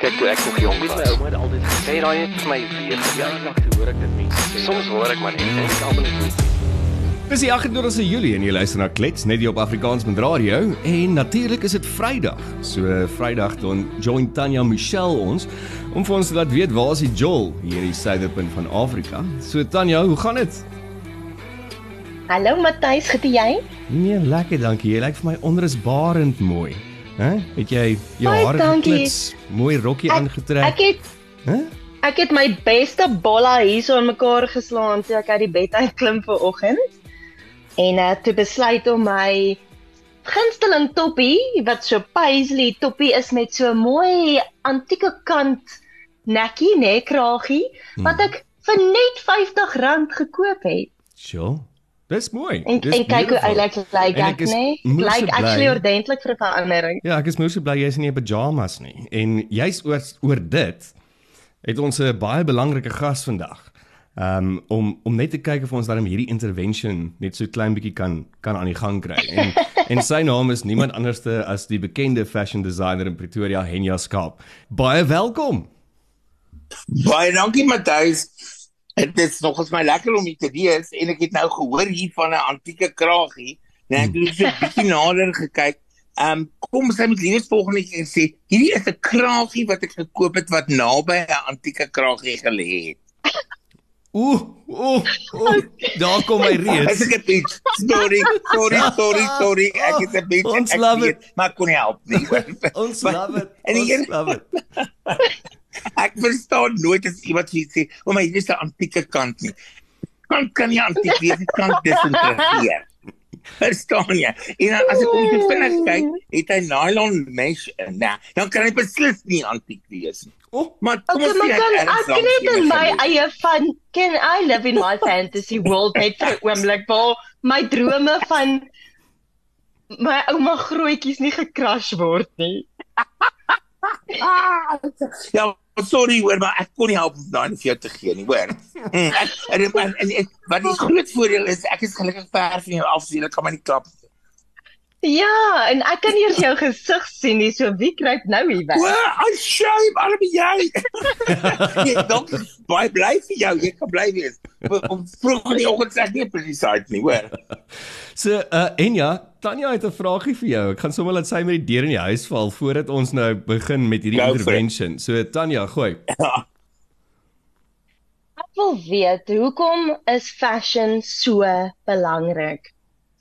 Kyk, toe ek nog jonk was, my ouma het altyd gesê raai het vir my weer. Ja, nog hoor ek dit mense. Soms hoor ek maar net en ek almal net. Dis die 28ste Julie en jy luister na Klets net hier op Afrikaans met radio en natuurlik is dit Vrydag. So Vrydag dan join Tanya Michelle ons om vir ons te laat weet waar is die Joel hier in die suiderpunt van Afrika. So Tanya, hoe gaan dit? Hallo Matthys, gete jy? Nee, lekker, dankie. Jy lyk vir my onrusbarend mooi. Hè? Het jy jou Baie hare geklits, mooi rokkie aangetrek? Ek het Hè? ek het my beste bolla hierso in mekaar geslaan toe ek uit die bed uitklim vir oggend. En het toe besluit om my gunsteling toppie wat so paisley toppie is met so mooi antieke kant nekkie, nee, kragie wat ek vir net R50 gekoop het. Sjoe. Dis mooi. En Dis en kyk hoe oulik lyk En ek, ek is nee. so Lyk actually ordentlik vir 'n verandering. Ja, ek is moeë so bly jy's nie in pyjamas nie. En jy's oor oor dit het ons 'n baie belangrike gas vandag. Um om om net te kyk of ons dan hierdie intervention net so klein bietjie kan kan aan die gang kry. En en sy naam is niemand anderste as die bekende fashion designer in Pretoria, Henya Skaap. Baie welkom. Baie dankie Matthys. Dit is nogals my lekker om hier te wees en ek het nou gehoor hier van 'n antieke kragie. Nou ek het so 'n bietjie nader gekyk. Um, kom sy met liefs volgende keer sê, hierdie is 'n kragie wat ek gekoop het wat naby 'n antieke kragie gelê het. Ooh, ooh, ooh. Daar kom hy As reeds. ek 'n bietjie sorry, sorry, sorry, sorry. Ek is 'n bietjie Ons ek love weet, maar ek kon nie help nie. Ons love it. en Ons love it. Ek verstaan nooit as iemand sê sê, "O my, hier is 'n antieke kant nie." Kant kan nie antiek wees, dit kan disintegreer. Verstaan jy? En dan, as ek om te vinnig kyk, het hy nylon mesh in. Nou, dan kan hy beslis nie antiek wees nie. Oh, Maar kom Okay, ons maar sê kan hy ek kan net in my eie van can I live in my fantasy world net vir 'n oomblik waar my drome van my ouma grootjies nie gekrash word nie. Ja, sorry hoor, maar ek kon nie help om daai vir jou te gee nie, hoor. Mm, Ek en, en, en, en wat die groot voordeel is, ek is gelukkig ver van jou af, so jy kan my nie klap. Ja, en ek kan eers jou gesig sien nie, so wie kruip nou hier O, weg? ai shame, arme jy. Jy dink baie bly vir jou, jy kan bly wees. Om vroeg in die oggend sê nie presies site nie, hoor. So uh Enja, Tanya het 'n vragie vir jou. Ek gaan sommer laat sy met die deur in die huis val voordat ons nou begin met hierdie Go it. intervention. So Tanya, gooi. Ek wil weet hoekom is fashion so belangrik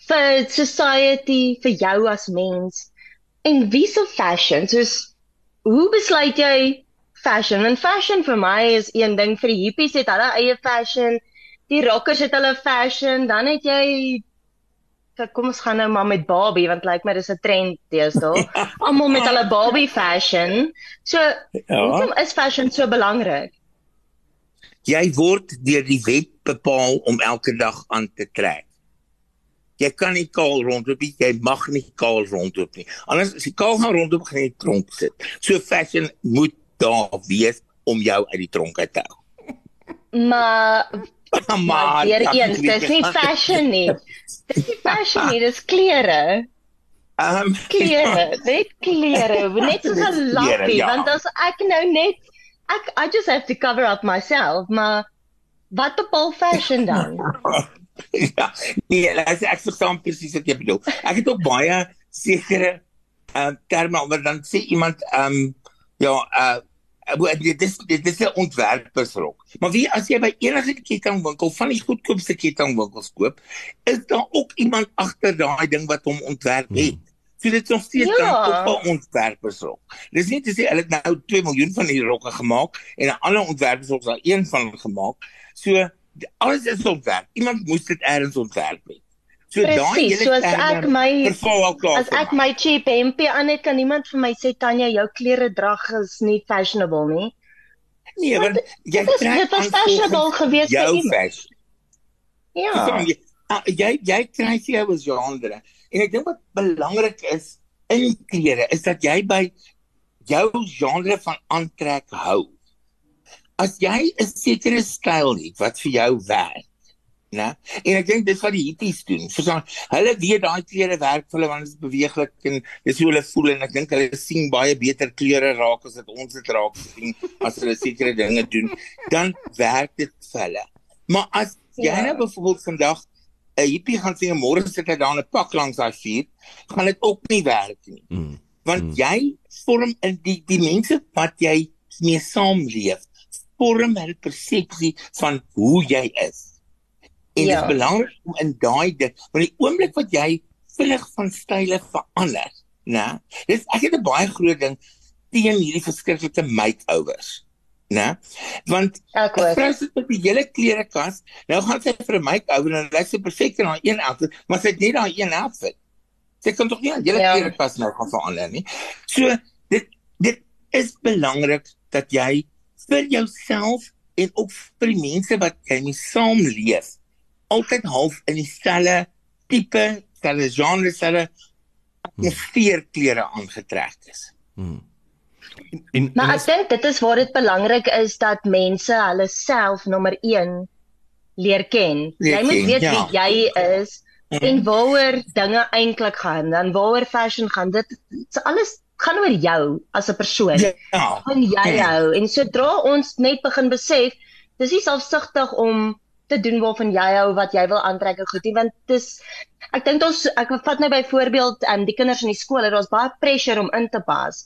vir society, vir jou as mens? En wie se fashion? Soos hoe besluit jy fashion? En fashion vir my is een ding vir die hippies het hulle eie fashion. Die rockers het hulle fashion, dan het jy kom ons gaan nou maar met Barbie want lyk my dis 'n trend deesdae. Almal met hulle Barbie fashion. So, Ja. hoekom is fashion so belangrik? Jy word deur die wet bepaal om elke dag aan te trek. Jy kan nie kaal rondloop nie, jy mag nie kaal rondloop nie. Anders as jy kaal gaan rondloop, gaan jy tronk sit. So fashion moet daar wees om jou uit die tronk uit te hou. Maar Maar weer ja, eens, dis nie fashion nie. Dis nie fashion nie, dis klere. Ehm Klere, net klere, net soos 'n lappie, ja. want as ek nou net ek I just have to cover up myself, maar wat bepaal fashion dan? ja, nee, ek ek verstaan presies wat jy bedoel. Ek het ook baie sekere uh, terme, maar dan sê iemand ehm um, ja, uh dit is dit is 'n ontwerpersrok. Maar wie as jy by enige kettingwinkel van die goedkoopste kettingwinkels koop, is daar ook iemand agter daai ding wat hom ontwerp het. So dit is nog steeds Ja. dan ook 'n ontwerpersrok. Dis nie te sê hulle het nou 2 miljoen van die rokke gemaak en 'n ander ontwerpersrok daar een van hulle gemaak. So alles is ontwerp. Iemand moes dit eers ontwerp het. So Presies, so as ek my as ek my. cheap hempie aan het, kan niemand vir my sê Tanya, jou klere drag is nie fashionable nie. nee, want jy Dit trek dit was fashionable geweest vir iemand. Ja. Verstaan jy? Ah, jy jy kry jou 'n genre. En ek dink wat belangrik is in klere is dat jy by jou genre van aantrek hou. As jy 'n sekere styl het wat vir jou werk, né? En ek dink dis wat die hippies doen. Verstaan? Hulle weet daai klere werk vir hulle want dit is beweeglik en dis hoe hulle voel en ek dink hulle sien baie beter kleure raak as wat ons dit raak sien as hulle sekere dinge doen. Dan werk dit vir hulle. Maar as jy Ja. nou byvoorbeeld vandag 'n hippie gaan sien en môre sit hy daar in 'n pak langs daai vuur, gaan dit ook nie werk nie. Mm. Want Mm. jy vorm in die die mense wat jy mee saamleef, vorm hulle persepsie van hoe jy is. En dit Ja. is belangrik om in daai ding, want die oomblik wat jy vinnig van style verander, né? Dis ek het 'n baie groot ding teen hierdie verskriklike makeovers, né? Want vrou sit met die hele klerekas, nou gaan sy vir 'n makeover en lyk sy perfek in haar een outfit, maar sy het net daai een outfit. Sy kan tog nie haar hele Ja. klerekas nou gaan verander nie. So dit dit is belangrik dat jy vir jouself en ook vir die mense wat jy mee saamleef altyd half in dieselfde tipe, dieselfde genre, dieselfde atmosfeer klere aangetrek is. Mm. En, en, Maar ek dink dit is waar dit belangrik is dat mense hulle self nommer 1 leer ken. Leer jy moet ken, weet ja. wie jy is Mhm. en waaroor dinge eintlik gaan, dan waaroor fashion gaan. Dit dit's alles gaan oor jou as 'n persoon. Ja. Van jy Ja. hou en sodra ons net begin besef, dis nie selfsugtig om te doen waarvan jy hou wat jy wil aantrek en goed nie want dis ek dink ons ek vat nou byvoorbeeld um, die kinders in die skool, daar's baie pressure om in te pas.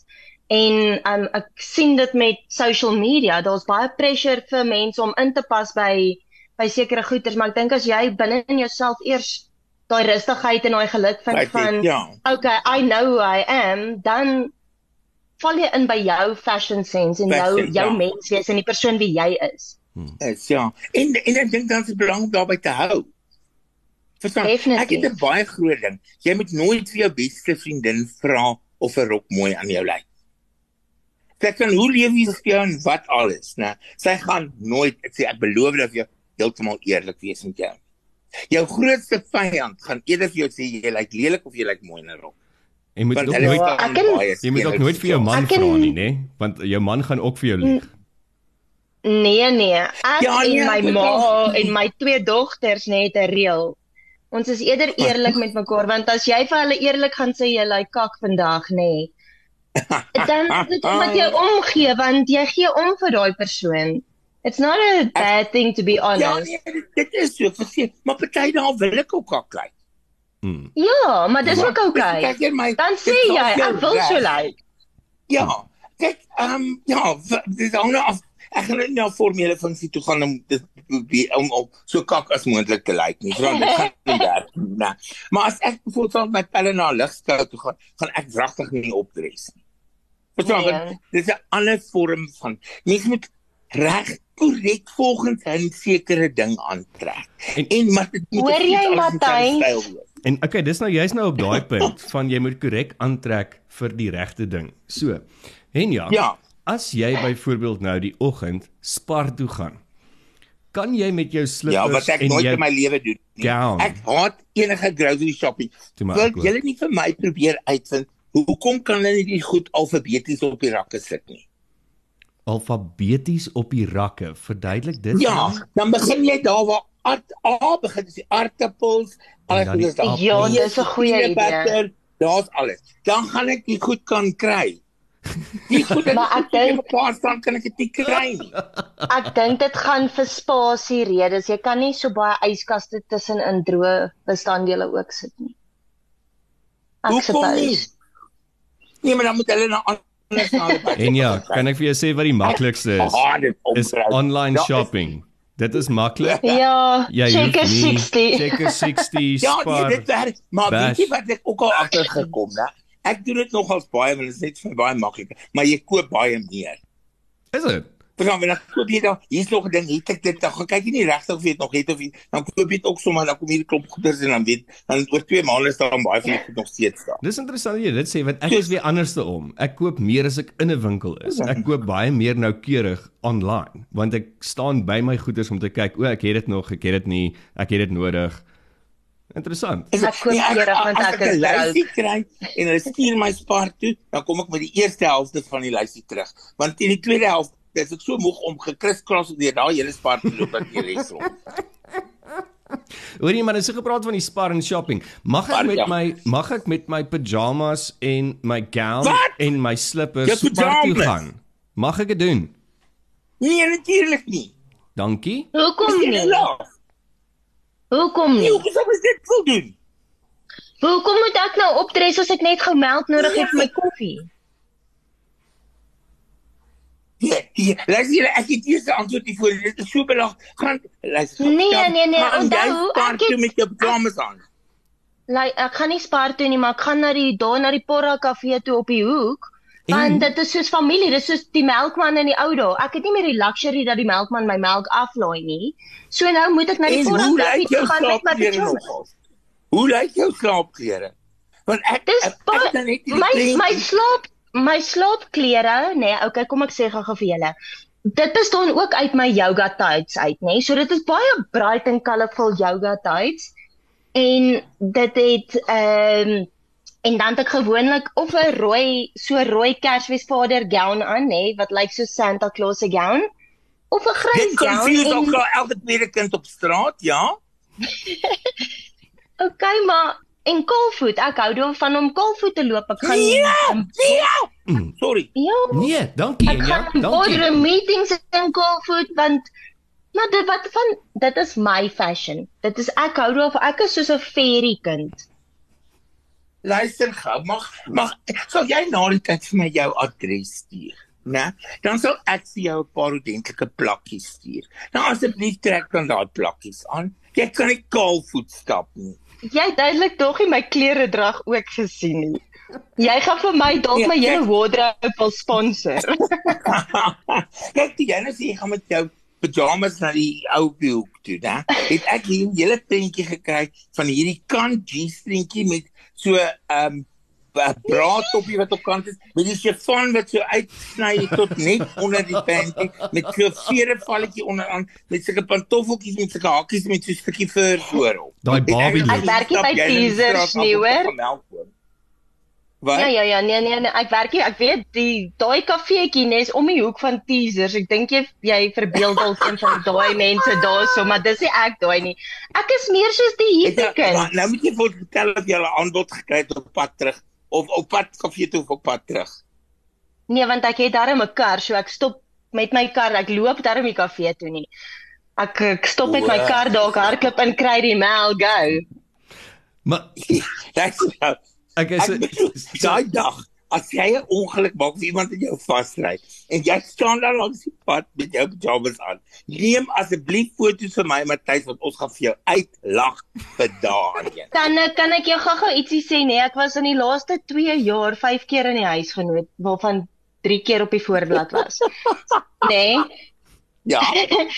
En um, ek sien dit met social media, daar's baie pressure vir mense om in te pas by by sekere goeders, maar ek dink as jy binne in jouself eers daai rustigheid en daai geluk vind Right, van ja. okay, I know who I am, dan val jy in by jou fashion sense en jou jou ja. menswees en die persoon wie jy is. Is ja. En en ek dink dan is belangrik daarby te hou. Verstaan? Definitief. Ek het 'n baie groot ding. Jy moet nooit vir jou beste vriendin vra of 'n rok mooi aan jou lyk. Sy kan hoe leef jy vir jou en wat alles, né? Sy gaan nooit ek sê ek beloof dat jy heeltemal eerlik wees met jou. Jou grootste vyand gaan eerder vir jou sê jy lyk lelik of jy lyk mooi in 'n rok. jy moet ook nooit Ja, baie jy moet ook nooit vir jou man vra nie, nê? Want jou man gaan ook vir jou lieg. Nee nee, ek Ja, nee, en my ma ook. en my twee dogters net 'n reël. Ons is eerder eerlik met mekaar want as jy vir hulle eerlik gaan sê jy lyk kak vandag, nê. Nee, dan is dit omdat jy omgee want jy gee om vir daai persoon. It's not a bad thing to be Ja, honest. nee, dit, dit is so verseker, maar party dae wil ek ook kak lyk. Mm. Ja, maar dis ook okay. Jy my Dan sê jy jou ek wil so lyk. Ja, kyk, ehm um, ja, dis hang nou af. Ek gaan nie na formele funksie toe gaan om dit om op so kak as moontlik te lyk nie. Want dit gaan nie werk nie. Nee. Maar as ek bijvoorbeeld saam met pelle na ligskou toe gaan, gaan ek wragtig nie opdres nie. Verstaan? Nee. want Dis 'n ander vorm van mens moet reg korrek volgens 'n sekere ding aantrek. En- En maar dit moet Hoor jy, Matthys? En okay, dis nou jy's nou op daai punt van jy moet korrek aantrek vir die regte ding. So. En ja, Ja. As jy byvoorbeeld nou die oggend Spar toe gaan, kan jy met jou slippers Ja, wat ek en nooit jou in my lewe doen nie. gown. Ek haat enige grocery shopping. Wil julle nie vir my probeer uitvind hoe- hoekom kan hulle nie die goed alfabeties op die rakke sit nie? alfabeties op die rakke. Verduidelik dit. Ja, my. dan begin jy daar waar art A begin, dis die aartappels, En alles is daar. Ja, dis 'n goeie idee. Daar's alles. Dan gaan ek die goed kan kry. Die goed wat Maar ek dink- staan kan ek dit nie kry nie. Ek dink dit gaan vir spasie redes. Jy kan nie so baie yskaste tussen in droë bestanddele ook sit nie. Ek nie? suppose. Nee, maar dan moet hulle na En ja, kan ek vir jou sê wat die maklikste is? Is online Ja, shopping. Dit is maklik. Ja, Jy check hoef nie 60. Checker 60 Ja, spar. nee, dit werk. Maar weet jy wat ek ook al agtergekom, né? Ek doen dit nogals baie want dit is net vir baie maklik. Maar jy koop baie meer. Is dit? Verstaan, wanneer ek koop jy dan, hier's nog 'n ding, het ek dit dan gaan kyk jy nie regtig of jy dit nog het of nie. Dan koop jy dit ook sommer dan kom hier 'n klomp goeders en dan weet dan oor 2 maande staan baie van die goed nog steeds daar. Dis interessant jy dit sê want ek is weer anderste om. Ek koop meer as ek in 'n winkel is. Ek koop baie meer noukeurig online want ek staan by my goederes om te kyk, o, ek het dit nog, ek het dit nie, ek het dit nodig. Interessant. Is- Ek koop nee, eerder want ek ek 'n is lysie kry en hulle stuur my spaar toe, dan kom ek met die eerste helfte van die lysie terug. Want in die tweede helfte is ek so moeg om gekriskras deur daai hele spaar te loop dat jy res rond. Hoorie man, as jy gepraat van die spar en shopping, mag ek met ja. my mag ek met my pyjamas en my gown Wat? en my slippers spar toe gaan? Mag ek dit doen? Nee, natuurlik nie. Dankie. Hoekom nie? laag. Hoekom Nee, nie? hoe sou dit wil doen? Hoekom moet ek nou optres as ek net gou melk nodig het vir my koffie? Ja, ja, luister julle, ek het eers 'n antwoord hiervoor. Dit is so belag. Gaan luister. Nee, gaan- nee, nee, gaan onthou, jy spaar ek het- met jou pyjamas aan. Like, ek gaan nie Spar toe nie, maar ek gaan na die daar na die Porra kafee toe op die hoek. Want dit is soos familie, dis soos die melkman in die ou dae. Ek het nie meer die luxury dat die melkman my melk aflaai nie. So nou moet ek na die En jou gaan met my pyjamas. Hoe lyk jou slaapklere? Want ek Dis ek, baie- ek kan net my die my slaap my slaapklere, nee, okay, kom ek sê gou vir julle. Dit bestaan ook uit my yoga tights uit, nê. Nee? So dit is baie bright and colourful yoga tights. En dit het ehm um, en dan het ek gewoonlik of 'n rooi so rooi Kersfeesvader gown aan, nê, nee, wat lyk so Santa Claus se gown of 'n grys Dit gown. confuse en- ook al elke tweede kind op straat, ja? Okay, maar en kaalvoet, ek hou daarvan om kaalvoet te loop. Ek gaan Ja, ja. Mm. Sorry. Ja. Nee, dankie Ek ja, gaan dankie. boardroom meetings in Kaalvoet want maar dit wat van dit is my fashion. Dit is ek hou daarvan. Ek is soos 'n fairy kind. Luister gou, mag mag sal jy na die tyd vir my jou adres stuur? Né? Dan sal ek vir jou 'n paar ordentlike plakkies stuur. Nou asseblief trek dan daai plakkies aan. Jy kan nie kaalvoet stap nie. Jy het duidelik tog nie my klere drag ook gesien nie. Jy gaan vir my dalk Nee, my hele wardrobe wil sponsor. Kyk, jy nou sê jy gaan met jou pyjamas na die ou hoek toe, né? Het ek hier 'n hele prentjie gekry van hierdie kant G-stringkie met so 'n um, 'n braadtoppie wat op kant is, met die chiffon wat so uitsny tot net onder die panty met so 'n verevalletjie onderaan met sulke pantoffeltjies met sulke hakies met so 'n stukkie fur voorop. Daai Barbie ek- look. Ek werk by die nie, op hoor. Wat? ja ja ja, nee nee nee, ek werk nie, ek weet die daai kafeetjie nes om die hoek van Teasers. Ek dink jy jy verbeel dalk een van daai mense daarso, maar dis nie ek daai nie. Ek is meer soos die hippie kind. maar Nou moet jy vir vertel of jy 'n aanbod gekry het op pad terug of op pad kafee toe of op pad terug. Nee, want ek het darm 'n kar, so ek stop met my kar. Ek loop darm die kafee toe nie. Ek, ek stop met my kar daar, ek hardloop en kry die melk go. Maar Dis Ek bedoel, daai dag as jy 'n ongeluk maak of iemand in jou vasry en jy staan daar langs die pad met jou pyjamas aan. Neem asseblief foto's vir my Matthys want ons gaan vir jou uitlag vir daarheen. Dan eh, kan ek jou gou-gou ietsie sê, nee, ek was in die laaste 2 jaar 5 keer in die huisgenoot waarvan 3 keer op die voorblad was. Nee. Ja.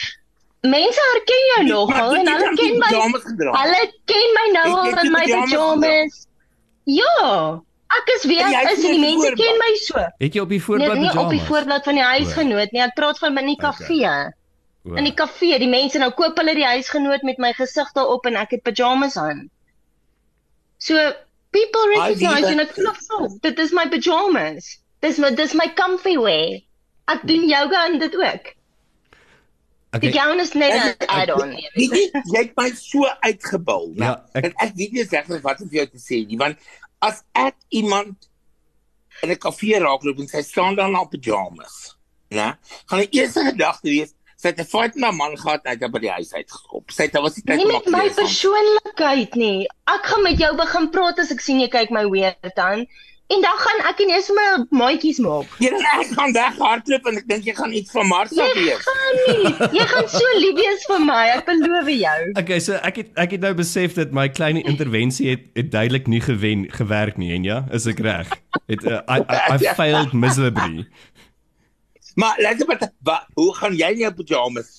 Mense herken jou nogal en hulle ken my. Hulle ken my nou al in my pyjamas. Ja. Ek is weer, En jy het is die nie mense voorblad. ken my so. het jy op die Nee, voorblad nie op die voorblad van die huisgenoot nie. Ek praat van in die Okay. kafee. O, In die kafee, die mense nou koop hulle die huisgenoot met my gesig daarop en ek het pyjamas aan. So people recognize en ek voel so, dit is my pyjamas. Dis my dis my comfy wear. Ek doen yoga en dit ook. Die Okay. gown is net 'n add-on. Weet jy, jy het my so uitgebul. Ja, Ja, ek- ek weet nie regtig wat om vir jou te sê nie, want as ek iemand in 'n kafee raakloop en sy staan daar in pyjamas, né? Gaan die eerste gedagte wees sy het 'n fight met 'n man gehad en hy het hom by die huis uitgeskop. Sy het was nie tyd om met my persoonlikheid nie. Ek gaan met jou begin praat as ek sien jy kyk my weird aan. En dan gaan ek ineens my maatjies maak. Jy dan ek gaan weghardloop en ek dink jy gaan iets van Martha Jy wees. gaan nie. Jy gaan so lief wees vir my, ek beloof jou. Okay, so ek het ek het nou besef dat my klein intervensie het het duidelik nie gewen gewerk nie en ja, is ek reg? Het uh, I, I, I failed miserably. Maar maar, wa- hoe gaan jy in jou pyjamas?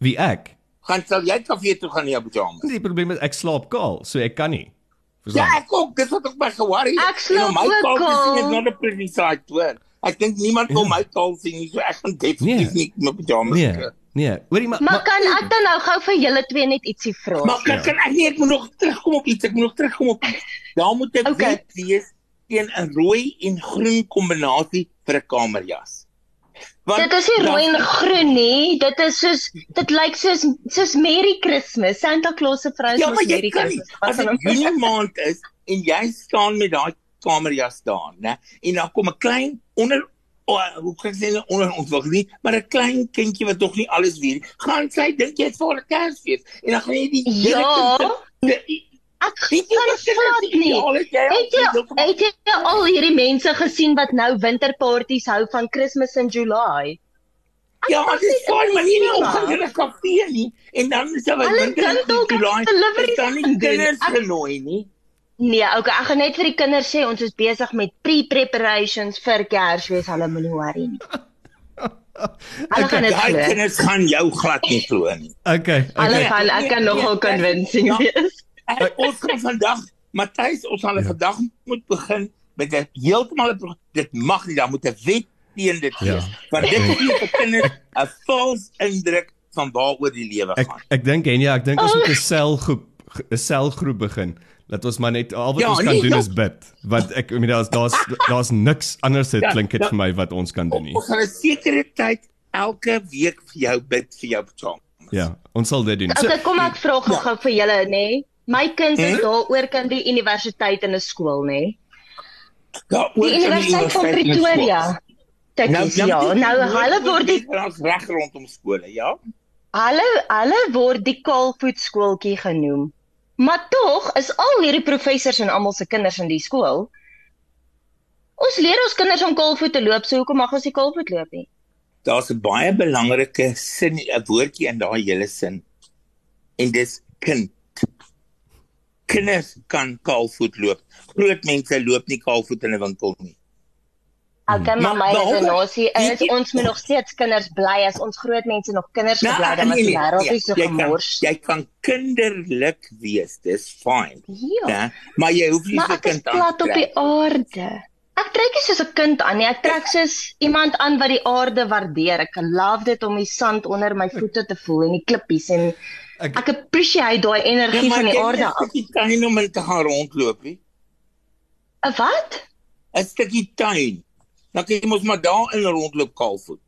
Wie ek? Gaan sal jy kafee toe gaan in jou pyjamas? Die probleem is ek slaap kaal, so ek kan nie. Ja, Verstaan? ek ook, dis wat ek my geworry. Ek slaap my sien is not a sight hoor. Ek dink niemand wil Ja. my kaal sien nie, so ek gaan definitief Nee. nie my pyjamas. Nee. kry. Nee, hoorie maar, Maar kan ek dan nou gou vir julle twee net ietsie vra? Maar kan, Ja. kan ek nie ek moet nog terugkom op iets, ek moet nog terugkom op. Daar moet ek Okay. weet wees teen 'n rooi en groen kombinasie vir 'n kamerjas. Want Dit is nie rooi en groen nie. Dit is soos dit lyk soos soos Merry Christmas. Santa Claus se vrou Ja, jy Merry nie Christmas. Wat as van dit hom? Junie maand is en jy staan met daai kamerjas staan, né? En dan kom 'n klein onder oh, hoe kan ek sê onder ontwikkel nie, maar 'n klein kindjie wat tog nie alles weet nie. Gaan sy dink jy het vir 'n Kersfees en dan gaan jy die hele Ja. kind- die- Ek wat glad nie. Het jy Het jy al hierdie mense gesien wat nou winterparties hou van Kersfees in July? Ja, maar dit is fyn, maar nie oggend in 'n kafee nie. En dan is daar Hulle winter kan dalk delivery dan nie kinders genooi nie. Nee, okay, ek gaan net vir die kinders sê ons is besig met pre-preparations vir Kersfees. Hulle moenie worry nie. Hulle gaan dit Daai glo. kinders gaan jou glad nie glo nie. Okay, Hulle okay. gaan ek kan Nee, nogal nee, convincing ja. wees. En ons gaan vandag, Matthys, ons gaan Ja. vandag moet begin met 'n heeltemal dit mag nie, daar moet 'n wet teen dit Ja. wees. Want dit gee vir kinders 'n vals indruk van waaroor die lewe Ek gaan. ek dink en ja, ek dink ons Oh. moet 'n selgroep 'n selgroep begin. Laat ons maar net al wat Ja, ons kan nee, doen ja. is bid. Want ek I mean daar's daar's daar's niks anders dit Ja, klink dit ja. vir my wat ons kan doen nie. Ons gaan 'n sekere tyd elke week vir jou bid vir jou psalm. Ja, ons sal dit doen. So, Okay, kom ek vra gou-gou vir julle, nê? My kind is Hm? daaroor kan die universiteit in 'n skool, nê? Ja, Die Universiteit van Pretoria. Tikkies, ja. Nou hulle word die reg rondom skole, ja. hulle hulle word die kaalvoet skooltjie genoem. Maar tog is al hierdie professors en almal se kinders in die skool. Ons leer ons kinders om kaalvoet te loop, so hoekom mag ons nie kaalvoet loop nie? Daar's 'n baie belangrike sin, 'n woordjie in daai hele sin. En dis kind. Kinders kan kaalvoet loop. Groot mense loop nie kaalvoet in 'n winkel nie. Okay, maar Maar my redenasie is jy- ons moet nog steeds kinders bly as ons groot mense nog kinders Nou, gebly dan is die wêreld nie so gemors. jy kan kinderlik wees, dis fyn. Ja. Ja, maar jy hoef nie Maar so kind aan plat te op die aarde. Ek trek nie soos 'n kind aan nie. Ek trek soos iemand aan wat die aarde waardeer. Ek love dit om die sand onder my voete te voel en die klippies en ek ek appreciate daai energie Ja, van die aarde af. stukkie tuin om in te gaan rondloop, nie? 'n Wat? 'n stukkie tuin. Dan kan jy mos maar daar in rondloop kaalvoet.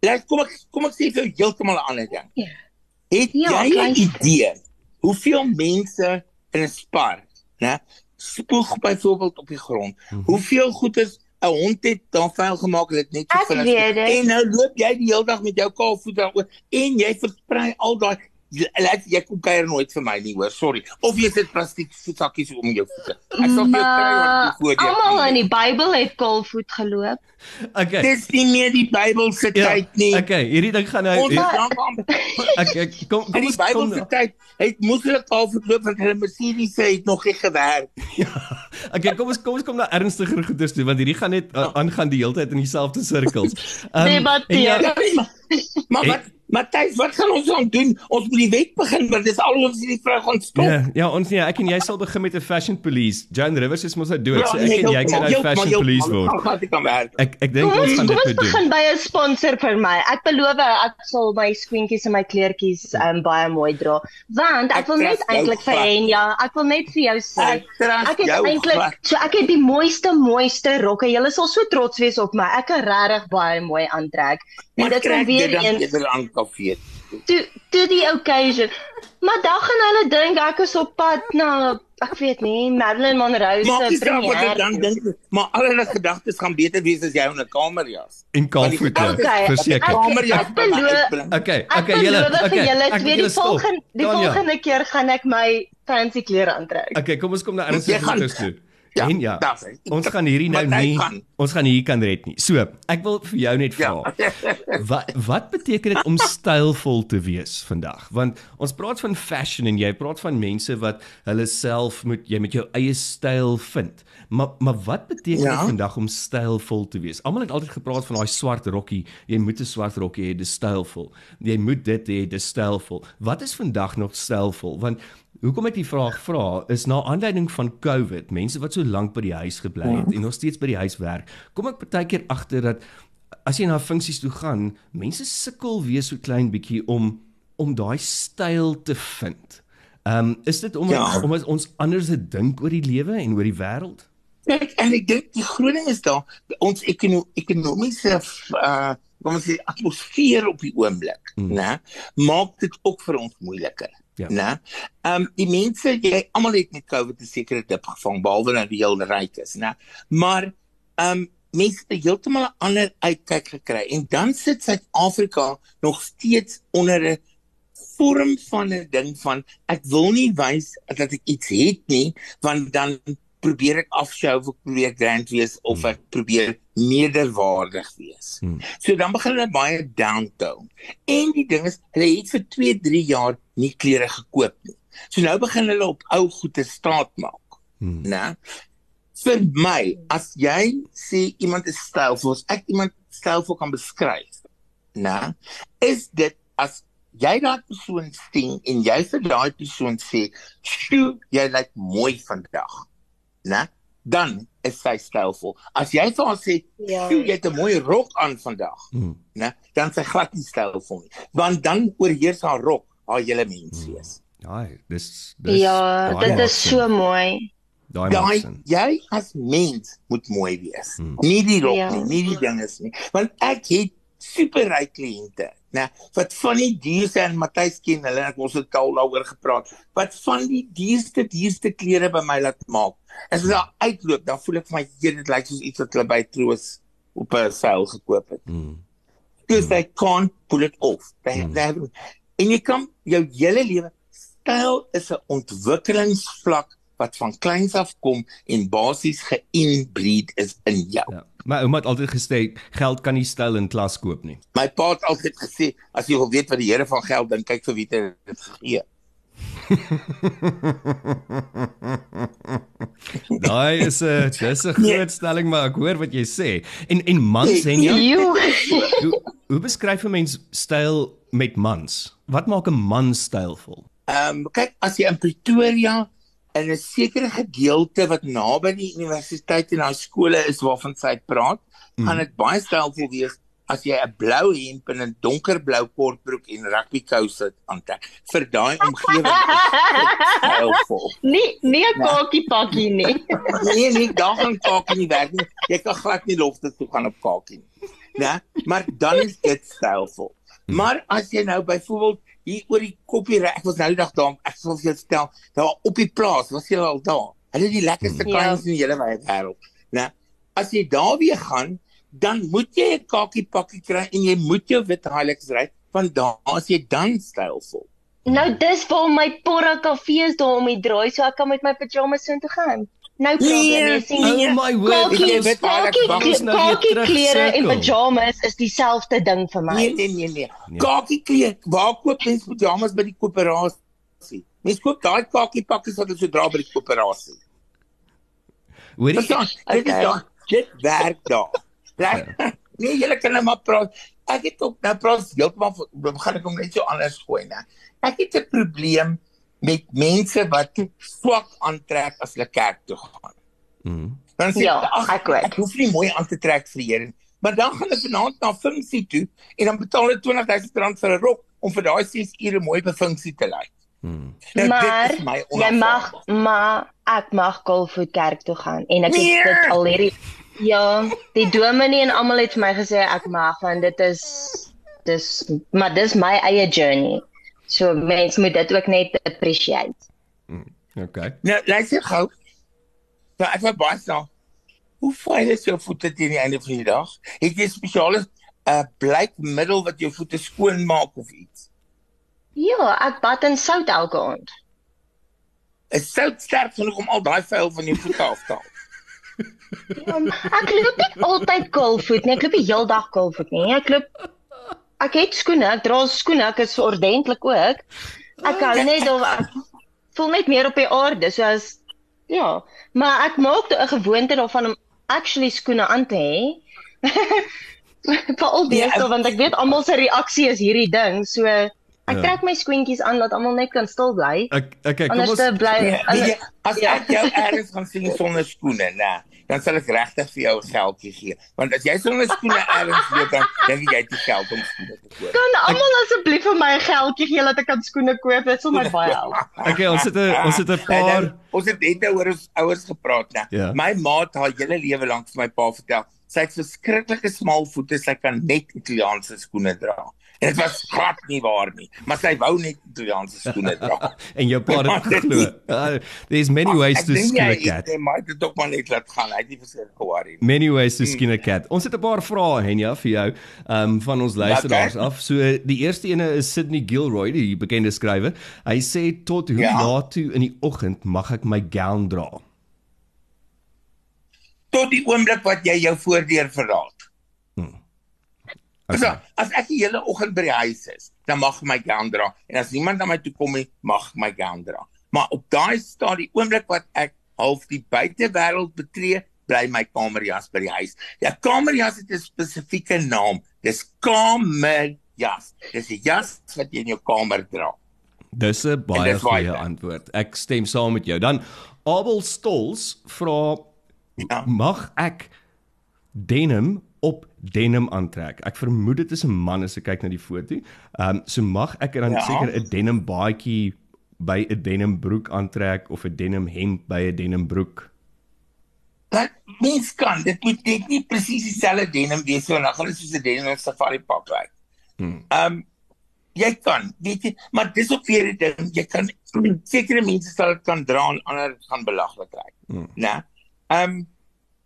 Laat kom ek kom ek sê vir jou heeltemal 'n ander ding. Ja. Het Ja, jy 'n idee hoeveel mense in 'n spar, né, spoeg byvoorbeeld op die grond. Mhm. Hoeveel goed is 'n hond het daar vuil gemaak en dit net so Ek vinnig. En nou loop jy die hele dag met jou kaalvoet daaroor en jy versprei al daai laat jy kom kuier nooit vir my nie hoor, sorry. Of jy sit plastiek voetsakkies om jou voete. Ek sal vir jou kry wat voor jou. almal in die Bybel het kaalvoet geloop. okay. Dis nie meer die Bybel se Ja, tyd nie. okay, hierdie ding gaan nou hier- ek, ek kom in kom die ons Bybel kom se tyd het hulle al verloop want hulle Mercedes het nog nie gewerk. Okay, kom ons kom ons kom na ernstiger goeders toe want hierdie gaan net uh, aangaan die hele tyd in dieselfde sirkels. Um, Debatteer. En ja, Ja, maar wat Matthys, wat gaan ons dan doen? Ons moet die wet begin want dis al ons hierdie vrou gaan stop. Ja, ja, ons nee, ek en jy sal begin met 'n fashion police. Joan Rivers is mos nou dood, so ek nee, en jy kan 'n heeltemal, fashion police heeltemal. word. Ek ek dink ons ons gaan dit ons moet doen. begin by 'n sponsor vir my. Ek beloof ek sal my skoentjies en my kleertjies um, baie mooi dra. Want ek Ek wil net eintlik vir glad. Henja, ek wil net vir jou sê. Ek Ek het eintlik so ek het die mooiste mooiste rokke. Julle sal so trots wees op my. Ek kan regtig baie mooi aantrek. En Maar dit kry weer eens eerder aan kafee. toe toe die occasion. Maar dan gaan hulle dink ek is op pad na ek weet nie, Marilyn Monroe Maak se premier. dan dink, maar al hulle gedagtes gaan beter wees as jy in 'n kamerjas. En kaalvoete, Okay, verseker. ek- Kamerjas beloof- Okay, okay, julle, okay. julle twee die volgende die volgende keer gaan ek my fancy klere aantrek. Okay, kom ons kom na ernstige goeders toe. Ja, en ja, hy. ons gaan hierdie nou nie gaan. ons gaan hier kan red nie. So, ek wil vir jou net Ja. vra. Wat wat beteken dit om stylvol te wees vandag? Want ons praat van fashion en jy praat van mense wat hulle self moet jy met jou eie styl vind. Maar maar wat beteken Ja. dit vandag om stylvol te wees? Almal het altyd gepraat van daai swart rokkie. Jy moet 'n swart rokkie hê, dis stylvol. Jy moet dit hê, dis stylvol. Wat is vandag nog stylvol? Want Hoekom ek die vraag vra is na aanleiding van COVID, mense wat so lank by die huis gebly het en nog steeds by die huis werk. Kom ek baie keer agter dat as jy na funksies toe gaan, mense sukkel weer so klein bietjie om om daai styl te vind. Ehm um, is dit omdat Ja. omdat ons anders te dink oor die lewe en oor die wêreld? Kyk, en ek dink die groot ding is daar ons ekono ekonomiese uh kom ons sê atmosfeer op die oomblik, Mm. né? Maak dit ook vir ons moeiliker. Ja. Né? Ehm um, die mense jy almal het met COVID 'n sekere dip gevang behalwe nou die heel ryk is, né? Maar ehm um, mense het heeltemal 'n ander uitkyk gekry en dan sit Suid-Afrika nog steeds onder 'n vorm van 'n ding van ek wil nie wys dat ek iets het nie want dan probeer ek afshow of ek probeer grand wees of Hmm. ek probeer nederwaardig wees. Hmm. So dan begin hulle baie downtone. En die ding is hulle het vir 2, 3 jaar nie klere gekoop nie. So nou begin hulle op ou goede staat maak, Hmm. né? Vir my, as jy sê iemand is stylvol, as ek iemand stylvol kan beskryf, né? Is dit as jy daai persoon sien en jy vir daai persoon sê, "Sjoe, jy lyk mooi vandag." Né? Dan is sy stylvol. As jy vir haar sê, Ja. "Sjoe, jy het 'n mooi rok aan vandag." Hmm. né? Dan sy glad nie stylvol nie. Want dan oorheers haar rok haar hele menswees. Ja, dis dis Ja, dit maak is so mooi. daai sin. jy as mens moet mooi wees. Hmm. Nie die rok Ja. nie, nie die dinges nie. Want ek het superryk kliënte, né? Wat van die duurste en Matthys ken hulle, ek het ons het al daaroor gepraat. Wat van die duurste duurste klere by my laat maak. As hulle daar uitloop, dan voel ek my hier dit lyk soos iets wat hulle by Troos op 'n seil gekoop het. Because they can't pull it off. They, Mm. they. En jy kan jou hele lewe styl is 'n ontwikkelingsvlak wat van kleins af kom en basies geïnbreed is in jou. Ja. Maar ouma het altyd gesê geld kan nie styl in klas koop nie. My pa het altyd gesê as jy wil weet wat die Here van geld dink, kyk vir wie dit gegee. Daai is 'n dis 'n Nee. groot stelling maar ek hoor wat jy sê. En en mans Nee, en jy Joe. hoe, hoe beskryf 'n mens styl met mans? Wat maak 'n man stylvol? Ehm um, kyk as jy in Pretoria in 'n sekere gedeelte wat naby die universiteit en daai skole is waarvan sy praat, Mm. gaan dit baie stylvol wees as jy 'n blou hemp en 'n donkerblou kortbroek en rugbykouse aantrek. Vir daai omgewing is dit stylvol. Nie nie 'n kakie pakkie nie. Nee, nee, daar gaan kakie nie werk nie. Jy kan glad nie lofte toe gaan op kakie nie. Né? Maar dan is dit stylvol. Maar as jy nou byvoorbeeld hier oor die koppie ry, ek was nou die dag daar, ek sal vir jou vertel, daar op die plaas, was jy al daar? Hulle die lekkerste Ja. kans in die hele wêreld, né? As jy daar weer gaan, dan moet jy 'n kakie pakkie kry en jy moet jou wit Hilux ry, want daar as jy dan stylvol. Nou dis waar my porra kafees daar om die draai so ek kan met my pyjamas so toe gaan. Nou praat Nee, jy sien Oh my word. Weet jy kakie, wag ons nou kakie klere en pyjamas is dieselfde ding vir my. Nee nee nee nee. Nee. Kakie kleed. Waar koop mens pyjamas by die koöperasie? Mens koop daai kakie pakkies wat hulle so dra by die koöperasie. Hoorie, Verstaan? Dit is Okay. daar. Dit werk daar. Reg? Nee, julle kan nou maar praat. Ek het ook nou praat heeltemal van- begin ek hom net so anders gooi, né? Ek het 'n probleem met mense wat swak aantrek as hulle kerk toe gaan. Mm. Dan sê Ja, ag ek ook. ek hoef nie mooi aan te trek vir die Here nie. Maar dan gaan hulle vanaand na funksie toe en dan betaal hulle R20000 vir 'n rok om vir daai 6 ure mooi by funksie te lyk. Mm. Nou, Maar jy mag maar ek mag Kolfoot kerk toe gaan en ek het Nee! dit al hierdie ja, die dominee en almal het vir my gesê ek mag want dit is dis maar dis my eie journey. So mense moet dit ook net appreciate. Okay. Nou, luister gou. Nou, ek wou baie sê, hoe vuil is jou voete teen die einde van die dag? Het jy spesiale 'n uh, blykmiddel wat jou voete skoon maak of iets? Ja, ek bad in sout elke aand. Is sout sterk genoeg om al daai vuil van jou voete af te haal? Ja, ek loop nie altyd kolfoot nie. Ek loop die heel dag kolfoot nie. Ek loop Ek het skoene, ek dra skoene, ek is ordentlik ook. Ek hou net of ek voel net meer op die aarde, soos ja, maar ek maak 'n gewoonte daarvan om actually skoene aan te hê. Veral deesdae ek- want ek weet almal se reaksie is hierdie ding. So ek Ja. trek my skoentjies aan dat almal net kan stil bly. Ek okay, kom Anders ons bly. Jy, as Ja. ek jou eers gaan sien sonder skoene, nee, dan sal ek regtig vir jou geldjie gee. Want as jy sonder skoene eers loop dan dink jy jy het nie geld om skoene te koop. Kan almal asseblief vir my 'n geldjie gee dat ek kan skoene koop? Dit sal my baie help. Okay, ons het 'n ons het 'n paar nou, ons het net oor ons ouers gepraat, né? Ja. My ma het haar hele lewe lank vir my pa vertel, sy het verskriklike smal voete, sy kan net Italiaanse skoene dra. En dit was glad nie waar nie, maar sy wou net Italiaanse skoene dra. en jou pa het geglo. Uh, there's many ways to skin a cat. Hy maak dit tog maar net laat gaan. Hy het nie verseker geworry nie. Many ways Hmm. to skin a cat. Ons het 'n paar vrae Henia vir jou um van ons luisteraars Okay. af. So die eerste ene is Sydney Gilroy, die bekende skrywer. Hy sê tot hoe Ja. laat toe in die oggend mag ek my gown dra? Tot die oomblik wat jy jou voordeur verlaat. Okay. So, as ek die hele oggend by die huis is, dan mag my gown dra en as niemand na my toe kom nie, mag my gown dra. Maar op daai stadium, die oomblik wat ek half die buitewêreld betree, bly my kamerjas by die huis. Ja, kamerjas het 'n spesifieke naam. Dis kamerjas. Dis 'n jas wat jy in jou kamer dra. Dis 'n baie goeie antwoord. Ek stem saam met jou. Dan Abel Stols vra Ja. mag ek denim op denim aantrek. Ek vermoed dit is 'n man as ek kyk na die foto. Ehm um, so mag ek dan Ja. seker 'n denim baadjie by 'n denim broek aantrek of 'n denim hemp by 'n denim broek. Dat mens kan, dit moet net nie presies dieselfde denim wees nie, want dan gaan dit soos 'n denim safari pak lyk. Hmm. Ehm um, jy kan, weet jy, maar dis ook weer 'n ding, jy kan sekere mense sal dit kan dra en ander gaan belaglik lyk. Hmm. Né? Ehm um,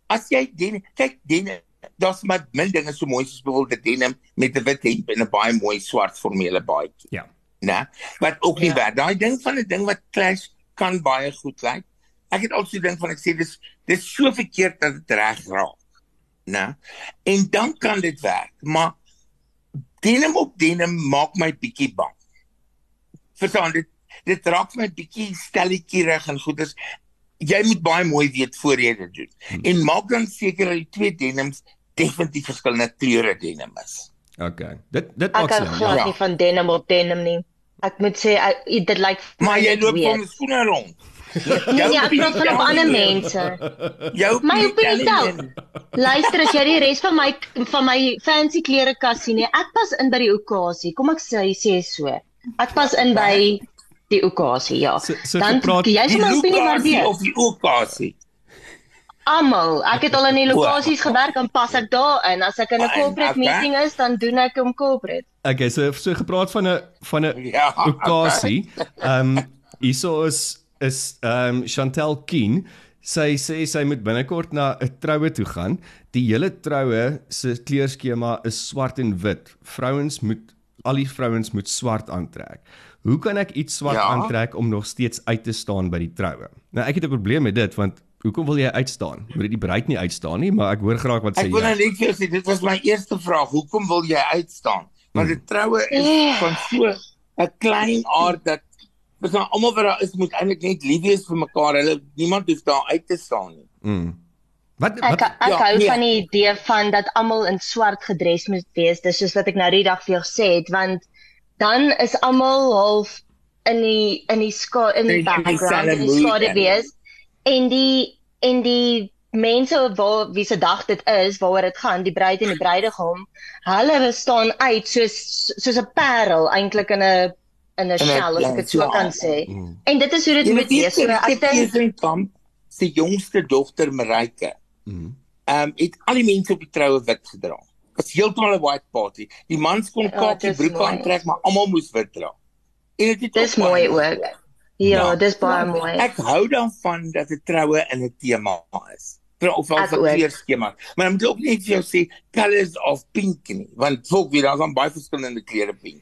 as jy denim, kyk denim, daar's maar min dinge so mooi soos byvoorbeeld 'n denim met 'n wit hemp en 'n baie mooi swart formele baadjie. Ja. né? Wat ook nie Ja. werk. Daai ding van 'n ding wat clash kan baie goed lyk. Ek het altyd dink van ek sê dis dis so verkeerd dat dit reg raak. Né? En dan kan dit werk, maar denim op denim maak my bietjie bang. Verstaan dit dit raak my bietjie stelletjierig en goed is jy moet baie mooi weet voor jy dit doen. Hmm. En maak dan seker dat die twee denims definitief verskillende kleure denim is. Okay. Dit dit Ek maak sin. glad Ja. nie van denim op denim nie. Ek moet sê ek, dit lyk vir Maar my jy loop van skoene rond. Nee, nee, ek praat van op ander mense. Jou My opinie Luister, as jy die res van my van my fancy klere kas sien, nee, ek pas in by die okasie. Kom ek sê sê so. Ek pas in by die okasie, ja. So- so Dan jy sê Die my opinie lokasie waardeer. of die okasie. Almal, ek het al in die lokasies gewerk en pas ek daarin. As ek in 'n Maar corporate okay. meeting is, dan doen ek hom corporate. Okay, so so gepraat van 'n van 'n Ja. okasie. Ehm um, hierso is is ehm um, Chantel Keen. Sy sê sy moet binnekort na 'n troue toe gaan. Die hele troue se kleurskema is swart en wit. Vrouens moet al die vrouens moet swart aantrek. Hoe kan ek iets swart Ja. aantrek om nog steeds uit te staan by die troue? Nou ek het 'n probleem met dit want hoekom wil jy uitstaan? Moet dit die bruid nie uitstaan nie, maar ek hoor graag wat sê Ek wil nou jy. net vir sê dit was my eerste vraag. Hoekom wil jy uitstaan? Want Hmm. die troue is van so 'n klein aard dat Ons nou almal wat daar is moet eintlik net lief wees vir mekaar. Hulle niemand hoef daar uit te staan nie. Mm. Wat Ek wat ek ja, hou nee. van die idee van dat almal in swart gedres moet wees. Dis soos wat ek nou die dag vir jou gesê het, want dan is almal half in die in die ska in die background in die skade wees. En die en die mense waar wie se dag dit is, waaroor dit gaan, die bruid en die bruidegom, hulle staan uit soos soos 'n parel eintlik in 'n in 'n shell as ek dit so kan sê. Mm. En dit is hoe dit Jy moet wees. So in kamp se jongste dogter Marike. Mm. Ehm um, het al die mense op die troue wit gedra. Was heeltemal 'n white party. Die mans kon Ja, kakie broeke aantrek, maar almal moes wit dra. En dit het dis mooi ook. Ja, dis baie maar mooi. Ek hou daarvan dat 'n troue in 'n tema is. Of al wat kleurskema. Maar dan moet jy ook net vir jou sê colors of pink nie, want volk weer daar's dan baie verskillende kleure pink.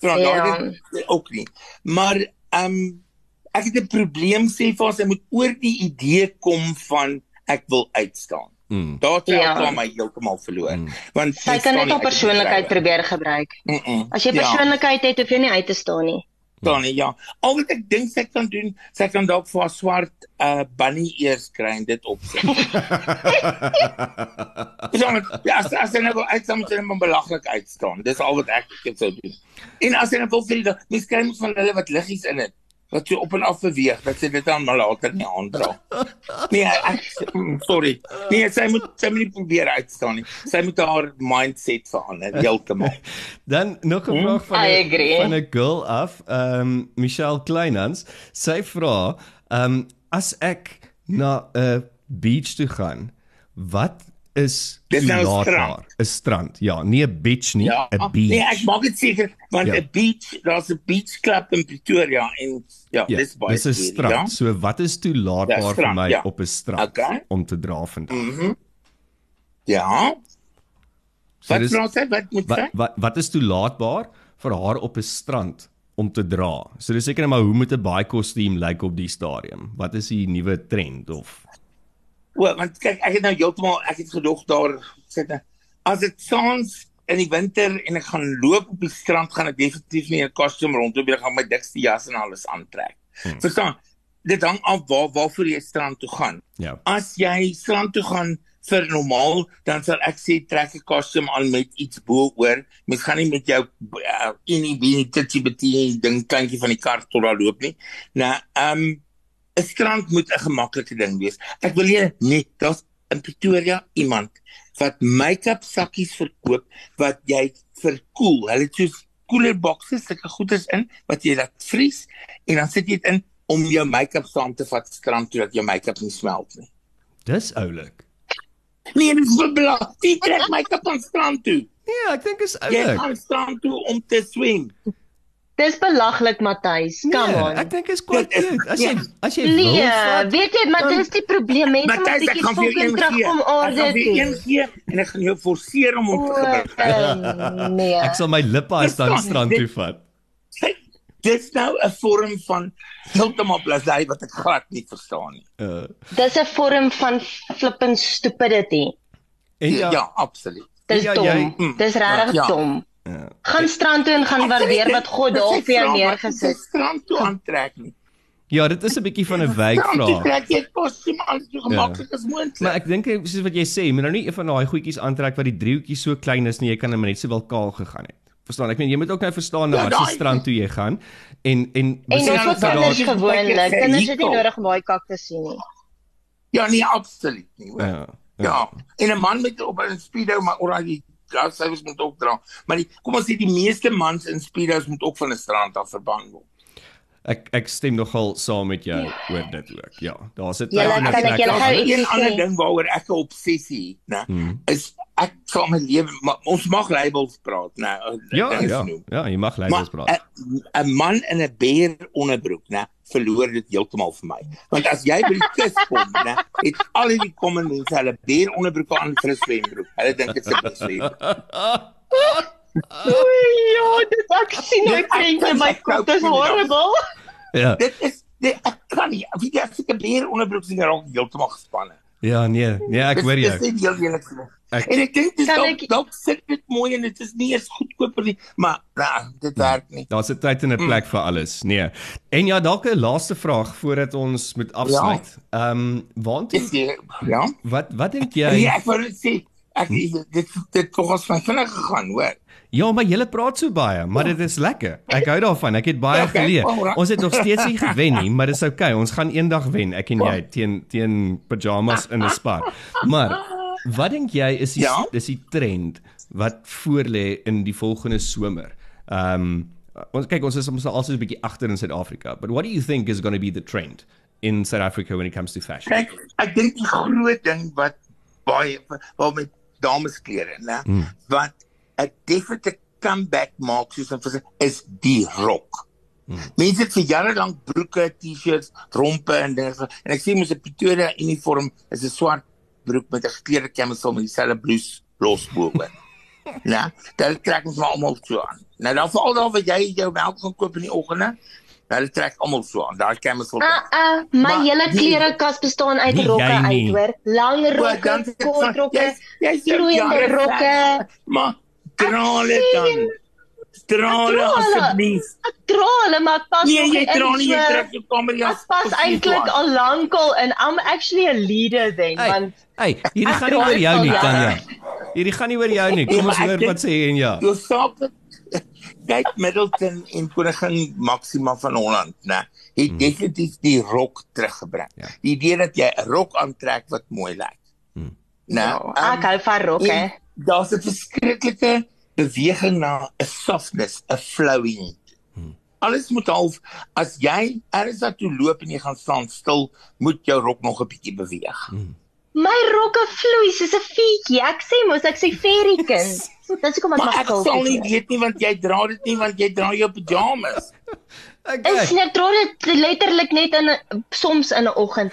So dan Ja. daai dit ook nie. Maar ehm um, ek het 'n probleem sê vir ons hy moet oor die idee kom van ek wil uitstaan. Mm. Daar het Ja. ja. my heeltemal verloor. Mm. Want Sy jy kan net haar uit persoonlikheid probeer gebruik. Mm -mm. As jy Ja. persoonlikheid het, hoef jy nie uit te staan nie. Dan ja. Al wat ek dink sy kan doen, sy kan dalk vir haar swart uh bunny eers kry en dit opsit. Al ja, as as sy nou wil moet sy net belaglik uitstaan. Dis al wat ek ek sou doen. En as sy nou wil vir die mens kry mos van hulle wat liggies in dit wat so op en af beweeg dat sy dit dan maar later nie aandra. Nee, ek mm, sorry. Nee, sy moet sy moet nie probeer uitstaan nie. Sy moet haar mindset verander heeltemal. Dan nog 'n vraag van agree. van 'n girl af, ehm um, Michelle Kleinhans. Sy vra, ehm um, as ek na 'n beach toe gaan, wat is Dis nou 'n toelaatbaar? 'n Strand. Ja, nie 'n beach nie, 'n Ja, beach. nee, ek maak dit seker want 'n Ja. beach, daar's 'n beach club in Pretoria en ja, Ja, dis baie dis 'n strand. So wat is Ja, toelaatbaar vir strand, my ja. op 'n strand Okay. om te dra vandag? Ja. Mhm. Ja. So Wat dis- vra sy? Wat moet Wat sy? wat wat is toelaatbaar vir haar op 'n strand om te dra? So dis seker net maar hoe moet 'n baie kostuum lyk op die stadium? Wat is die nuwe trend of O, want kyk, ek het nou heeltemal ek het gedog daar sit as dit saans in die winter en ek gaan loop op die strand gaan ek definitief nie 'n kostuum rondloop nie, ek gaan my dikste jas en alles aantrek. Hmm. Verstaan? Dit hang af waar waarvoor jy strand toe gaan. ja. As jy strand toe gaan vir normaal, dan sal ek sê trek 'n kostuum aan met iets bo-oor. Mens gaan nie met jou uh, enie bini titsie betjie ding kleintjie van die kar tot daar loop nie. Nou, ehm um, 'n strand moet 'n gemaklike ding wees. Ek wil julle net, daar's in Pretoria iemand wat make-up sakkies verkoop wat jy verkoel. Hulle het soos cooler boxes, sulke goeders in wat jy laat vries en dan sit jy dit in om jou make-up saam te vat strand toe dat jou make-up nie smelt nie. Dis oulik. Nee, dit is blak. Wie trek make-up aan strand toe? Nee, ek dink is Jy oulik. gaan strand toe om te swem. Dis belaglik, Matthys. Come Nee, on. ek dink is quite cute. As ja. jy as jy Nee, wil vat, weet jy, maar dis die probleem. Mense moet ek bietjie vir jou fucking een gee. terugkom Ek gee en ek gaan jou forceer om hom te gebruik. O, Nee. ek sal my lippe as dan strand toe vat. Dis nou 'n vorm van heeltemal blasey wat ek glad nie verstaan nie. Uh, Dis 'n vorm van flippin stupidity. en Ja, ja, ja absoluut. Dis Ja, dom. jy- mm, Dis regtig ja. dom. Ja. Gaan strand toe en gaan waardeer wat God daar vir jou neergesit. strand toe aantrek nie. ja, dit is 'n bietjie van 'n wykvraag. trek jy kostuum aan so gemaklik as moontlik. Maar ek dink soos wat jy sê, jy moet nou nie een van daai goedjies aantrek wat die driehoekies so klein is nie, jy kan hom net sowel kaal gegaan het. Verstaan? Ek meen jy moet ook nou verstaan nou Ja, wat se daai- strand toe jy gaan en en besef dat kinders daar- daar gewoonlik. Kinders het nie nodig om daai kak te sien nie. Ja, nee, absoluut nie. hoor. ja. Ja, en 'n man met op 'n speedo maar oral die glassyfers moet ook dra. Maar die kom ons sê die meeste mans in speedos moet ook van 'n strand af verban word. Ek ek stem nogal saam met jou oor dit ook. Ja, daar's 'n Julle tyd en 'n plek iets Een ander ding waaroor ek 'n obsessie het, né, Hmm. is ek sal my lewe maar ons mag labels praat, né. Ja, dinge ja. genoem. Ja, jy mag Maar labels praat. 'n man in 'n beer onderbroek, né, verloor dit heeltemal vir my. Want as jy by die kus kom, né, het al die common mense hulle beer onderbroeke aan vir 'n swembroek. Hulle dink dit is 'n swembroek. Ja, dit ek sien ek kan- ek kan nie horrible. Ja. Dit is dit ek kan nie. Wie jy as ek 'n beer onderbroek sien raak heeltemal gespanne. Ja, nee, nee, ek Dis- hoor Dis jou. nie heel eerlik nie. Ek- En ek dink dis dalk ek- dalk sit dit mooi en dit is nie eens goedkoper nie, maar nou, dit werk nie. Daar's 'n tyd en 'n plek vir alles. Nee. En ja, dalk 'n laaste vraag voordat ons moet afsluit. Ehm, um, waantoe Dis jy, ja. wat wat dink Ja, jy? ek wou net sê ek dit dit tog as my vinnig gegaan, hoor. Ja, maar julle praat so baie, maar dit is lekker. Ek hou daarvan. Ek het baie Ja, okay, geleer. Ons het nog steeds nie gewen nie, maar dis oukei. Okay. Ons gaan eendag wen, ek en jy teen teen pyjamas in 'n spa. Maar wat dink jy is die Ja? dis die trend wat voorlê in die volgende somer? Ehm um, ons kyk ons is ons is also 'n bietjie agter in Suid-Afrika. But what do you think is going to be the trend in South Africa when it comes to fashion? Kyk, ek dink die groot ding wat baie wel met damesklere, né, Hmm. wat 'n definite comeback maak soos 'n vers- is die rok. Mense het vir jare lank broeke, T-shirts, rompe en dinge ge- en ek sien mos 'n Pretoria uniform is 'n swart broek met 'n gekleurde camisole met dieselfde blouse los bo-oor. Ja, dit trek ons maar almal so aan. Nou dan veral daar waar jy jou melk gaan koop in die oggende, hulle trek almal so aan. Daai camisole. Ah ah, my Maar hele klerekas bestaan uit Nie rokke jy uit, hoor. Lang Maar rokke, dan sit kort van- rokke, jy's- jy's jou vloeiende jare rokke. ver. Maar dra dit dan. Dra hulle. asseblief. Ek dra hulle maar ek pas Nee, jy dra nie jy trek jou kamer jas. Ek pas eintlik al lankal in. I'm actually a leader then, Hey, want hey, hierdie gaan nie oor jou nie. Tanya. Hierdie gaan nie oor jou nie. Kom ons ek hoor wat sê en ja. Jou saak kyk Middleton en koningin Maxima van Holland, né? Het definitief die rok teruggebring. Ja. Die idee dat jy 'n rok aantrek wat mooi lyk. Hmm. Nou, ek hou van rokke. daar's 'n verskriklike beweging na 'n softness, 'n flowing. Hmm. Alles moet half as jy ergens daartoe loop en jy gaan staan stil, moet jou rok nog 'n bietjie beweeg. Hmm. My rokke vloei soos 'n fietjie. Ek sê mos ek sê fairykind. Dis hoekom ek Maar maar ek sal nie weet nie want jy dra dit nie want jy dra jou pyjamas. Ek Okay. sien dra dit letterlik net in soms in 'n oggend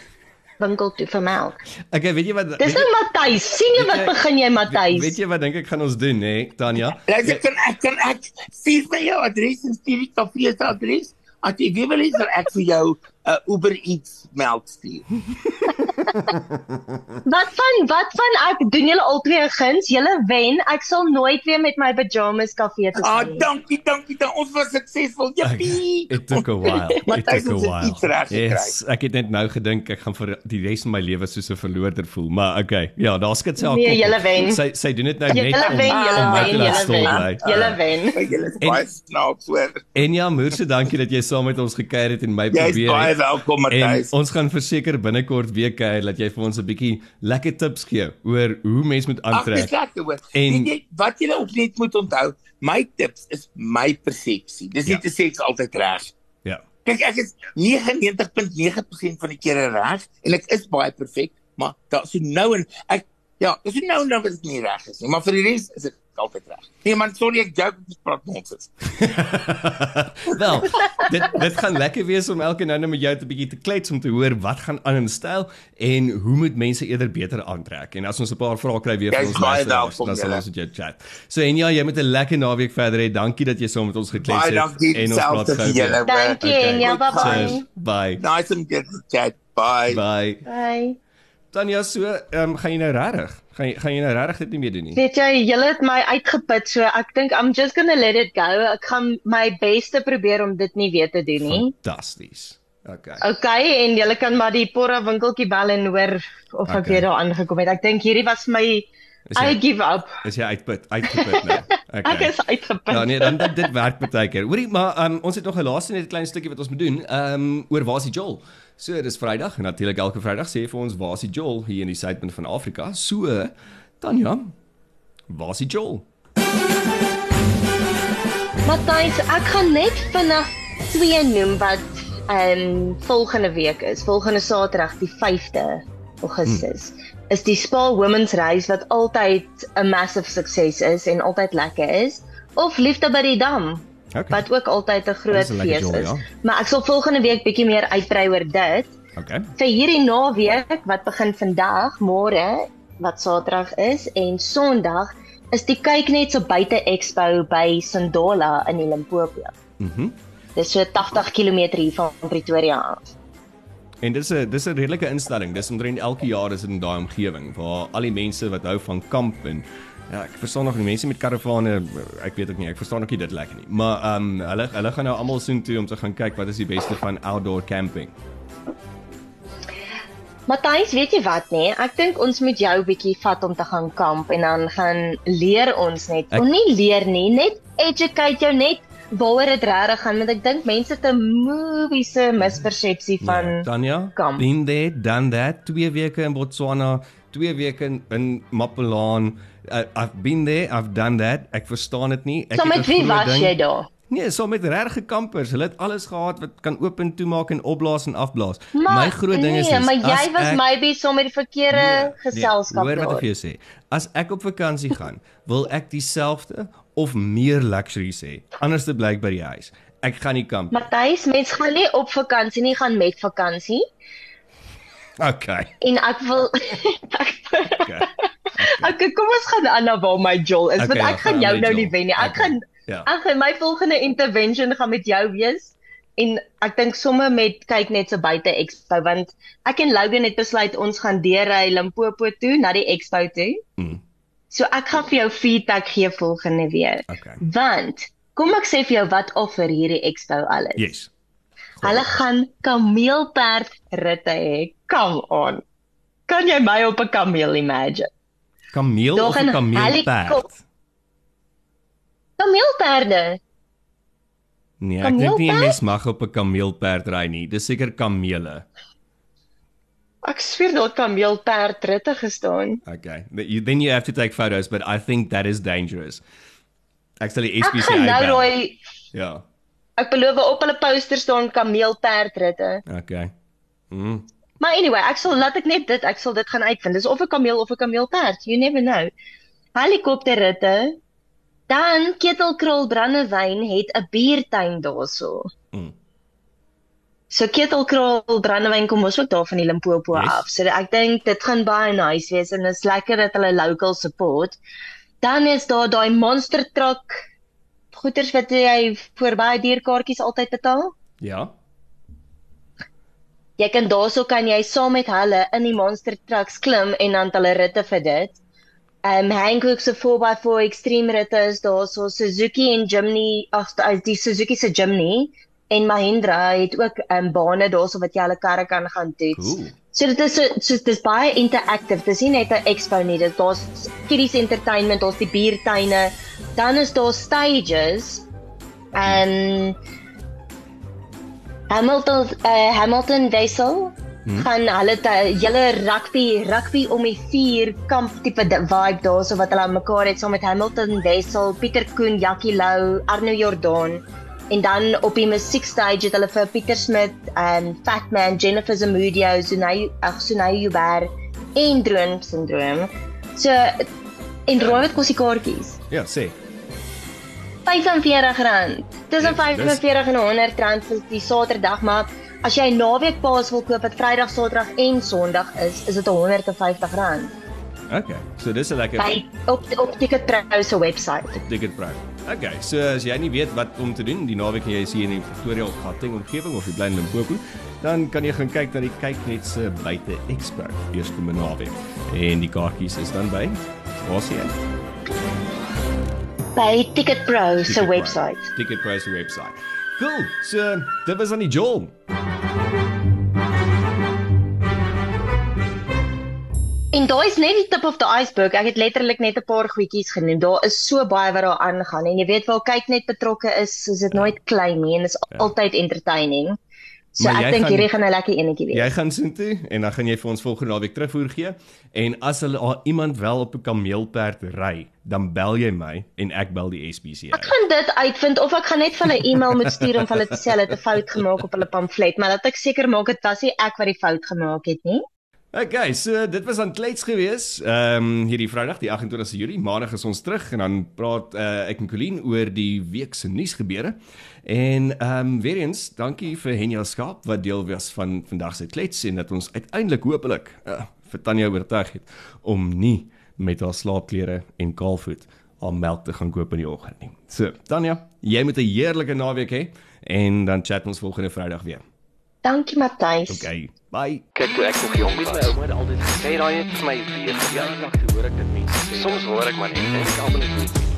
winkel toe vir melk. Okay, weet jy wat Dis weet nou Matthys. sien jy weet wat jy- begin jy Matthys? Weet jy wat dink ek gaan ons doen, hè, Tanya? Luister kan ek kan ek stuur my jou adres en stuur die kafee se adres. As jy weer wil hê dat ek vir jou 'n uh, Uber Eats melk stuur. Wat van wat van ek doen julle albei 'n guns? Julle wen. Ek sal nooit weer met my pyjamas kafee toe Ah, gaan. nie. dankie, dankie. Dan ons was suksesvol. Jippie. It took a while. It took a while. Yes, ek het net nou gedink ek gaan vir die res van my lewe soos 'n verloorder voel, maar okay. Ja, daar skit sy haar Nee, kop. julle wen. Sy sy doen dit nou net Julle om wen, julle wen, julle wen. Julle wen. Julle is baie snaaks hoor. En ja, Moerse, dankie dat jy saam met ons gekuier het en my Jy's probeer baie het. welkom, En Matthys. ons gaan verseker binnekort weer kuier dat jy vir ons 'n bietjie lekker tips gee oor hoe mens moet Ag, dis aantrek. lekker hoor. En- En jy wat jy ook net moet onthou, my tips is my persepsie. Dis Ja. nie te sê ek's altyd reg. Ja. Kyk, ek is 99.9% van die kere reg en ek is baie perfek, maar daar so nou en ek ja, dis so nou en dan wat ek nie reg is nie, maar vir die res is ek altyd reg. Nee man, sorry ek joke, ek praat nonsens. Wel, dit dit gaan lekker wees om elke nou net met jou 'n bietjie te klets om te hoor wat gaan aan in styl en hoe moet mense eerder beter aantrek. En as ons 'n paar vrae kry weer van ons luisteraars, dan sal ons met jou chat. So en ja, jy moet 'n lekker naweek verder hê. Dankie dat jy saam met ons geklets het dankie en ons praat gou weer. Dankie Okay. en ja, bye bye. Bye. Nice dit te chat. Bye. Bye. Bye. Tanya, so, ehm um, gaan jy nou regtig? Gaan jy gaan jy nou regtig dit nie meer doen nie? Weet jy, julle het my uitgeput, so ek dink I'm just going to let it go. Ek gaan my beste probeer om dit nie weer te doen nie. Fantasties. Okay. Okay, en julle kan maar die porra winkeltjie bel en hoor of ek Okay. weer daar aangekom het. Ek dink hierdie was my Is I jy give up. is jy uitput, uitgeput nou? Okay. Ek is uitgeput. Ja nee, dan dit, dit werk baie keer. Hoorie, maar um, ons het nog 'n laaste net 'n klein stukkie wat ons moet doen. Ehm um, oor waar is die Joel? So dis Vrydag en natuurlik elke Vrydag sê vir ons waar is die Joel hier in die suidpunt van Afrika. So Tanya, waar is die Joel? Matthys, ek gaan net vinnig twee noem wat ehm um, volgende week is. Volgende Saterdag die 5de Augustus. Hmm. Is die Spa Women's Race wat altyd 'n massive sukses is en altyd lekker is of Liefde by die Dam Okay. wat ook altyd 'n groot lekker fees jol, is. ja. Maar ek sal volgende week bietjie meer uitbrei oor dit. Okay. vir hierdie naweek wat begin vandag, môre wat Saterdag is en Sondag is die kyk net so buite Expo by Sandola in die Limpopo. Mhm. Mm Dis so 80 km hier van Pretoria af. en dis 'n dis 'n redelike instelling. Dis omtrent elke jaar is dit in daai omgewing waar al die mense wat hou van kamp en ja, ek verstaan nog die mense met karavane, ek weet ook nie, ek verstaan ook nie dit lekker nie. Maar ehm um, hulle hulle gaan nou almal soheen toe om te gaan kyk wat is die beste van outdoor camping. Matthys, weet jy wat nê? Ek dink ons moet jou bietjie vat om te gaan kamp en dan gaan leer ons net. Ek- Ek... nie leer nie, net educate jou net waaroor dit regtig gaan want ek dink mense het 'n moviese mispersepsie van Ja, Tanya, kamp. been there, done that. Twee weke in Botswana, twee weke in, in Mapulaan. Uh, I've been there, I've done that. Ek verstaan dit nie. Ek So met wie was ding- jy daar? Nee, so met regte kampers. Hulle het alles gehad wat kan oop en toemaak en opblaas en afblaas. Maar, My groot ding is nee, is, maar jy as was ek- maybe sommer met die verkeerde nee, geselskap Nee, hoor wat ek vir jou sê. As ek op vakansie gaan, wil ek dieselfde of meer luxuries hê. Anders te blyk by die huis. Ek gaan nie kamp. Matthys, mens gaan nie op vakansie nie, gaan met vakansie. Okay. En ek wil ek, Okay. Okay, kom ons gaan aan na waar my Joel is, Okay, want ja, ek gaan gaan jou nou nie wen nie. Ek Okay. gaan Ja. ek gaan my volgende intervention gaan met jou wees. En ek dink sommer met kyk net so buite Expo want ek en Logan het besluit ons gaan deurry Limpopo toe na die Expo toe. Mm. So ek gaan vir jou feedback gee volgende week. Okay. Want kom ek sê vir jou wat offer hierdie Expo alles. Yes. Hulle gaan kameelperd ritte hê. Come on. Kan jy my op 'n kameel imagine? Kameel Daar of 'n kameelperd? Kameelperde. Nee, ek dink nie 'n mens mag op 'n kameelperd ry nie. Dis seker kamele. Ek sweer daar kameelperd ritte gestaan. Okay. You, then you have to take photos, but I think that is dangerous. Ek sal die Ek SPCA gaan nou bel. daai Ja. ek beloof op hulle poster staan kameelperd ritte. Okay. Mm. Maar anyway, ek sal laat ek net dit, ek sal dit gaan uitvind. Dis of 'n kameel of 'n kameelperd. You never know. Helikopterritte. Dan Ketelkrul Brandewyn het 'n biertuin daarso. Mm. So Ketelkrul Brandewyn kom ons ook daar van die Limpopo Yes. af. So ek dink dit gaan baie nice wees en is lekker dat hulle local support. Dan is daar daai monster truck goeders wat jy vir baie dierkaartjies altyd betaal. Ja. Jy kan daarso kan jy saam met hulle in die monster trucks klim en dan hulle ritte vir dit. Um Hankook se 4x4 extreme ritte is daarso Suzuki en Jimny, ag as die Suzuki se Jimny en Mahindra het ook um bane daarso wat jy hulle karre kan gaan toets. Cool. So dit is so so dis baie interactive. Dis nie net 'n expo nie, dit daar's kiddies entertainment, daar's die biertuine, dan is daar stages. En Hamilton uh, Hamilton Wessel Hmm. gaan hulle julle rugby rugby om die vuur kamp tipe vibe daarso wat hulle aan mekaar het saam met Hamilton Wessel, Pieter Koen, Jackie Lou, Arno Jordan en dan op die musiekstage het hulle vir Pieter Smith, um Fatman, Jennifer Zamudio, Sunay ag Sunay Uber en Droom Syndroom. So en raai wat kos die kaartjies? Ja, sê. R45. Tussen Ja, dis- 45 en R100 vir die Saterdag, maar as jy naweek paas wil koop wat Vrydag, Saterdag en Sondag is, is dit R150 Okay. So dis 'n lekker by op op Ticketpro se webwerf. op Ticketpro. Okay, so as jy nie weet wat om te doen die naweek en jy is hier in die Pretoria of Gauteng omgewing of jy bly in Limpopo, dan kan jy gaan kyk na die Kyknet se buite expo eerskomende naweek. En die kaartjies is dan by waar By Ticketpro se Ticketpro. webwerf. Ticketpro se webwerf. Cool. So dit was aan die Joel. En daai is net die tip of the iceberg. Ek het letterlik net 'n paar goedjies genoem. Daar is so baie wat daar aangaan en jy weet wel kyk net betrokke is, is dit nooit klein nie en is Ja. altyd entertaining. So Maar ek dink hierdie gaan 'n lekker enetjie wees. Jy gaan soontoe en dan gaan jy vir ons volgende naweek terugvoer gee. En as hulle al iemand wel op 'n kameelperd ry, dan bel jy my en ek bel die SPCA. Ek gaan dit uitvind of ek gaan net vir hulle e-mail moet stuur om vir hulle te sê hulle het 'n fout gemaak op hulle pamflet, maar dat ek seker maak dit was nie ek wat die fout gemaak het nie. Okay, so dit was aan klets gewees. Ehm um, hierdie Vrydag die 28ste Julie, Maandag is ons terug en dan praat uh, ek en Colleen oor die week se nuusgebeure. En ehm um, weer eens, dankie vir Henia Skaap wat deel was van vandag se klets en dat ons uiteindelik hopelik uh, vir Tanya oortuig het om nie met haar slaapklere en kaalvoet haar melk te gaan koop in die oggend nie. So, Tanya, jy moet 'n heerlike naweek hê en dan chat ons volgende Vrydag weer. Dankie Matthys. Okay, bye. Kyk toe ek nog jong was, my ouma het altyd gesê daai het vir my weer verjaardag toe hoor ek dit nie. Soms hoor ek maar net en ek almal net.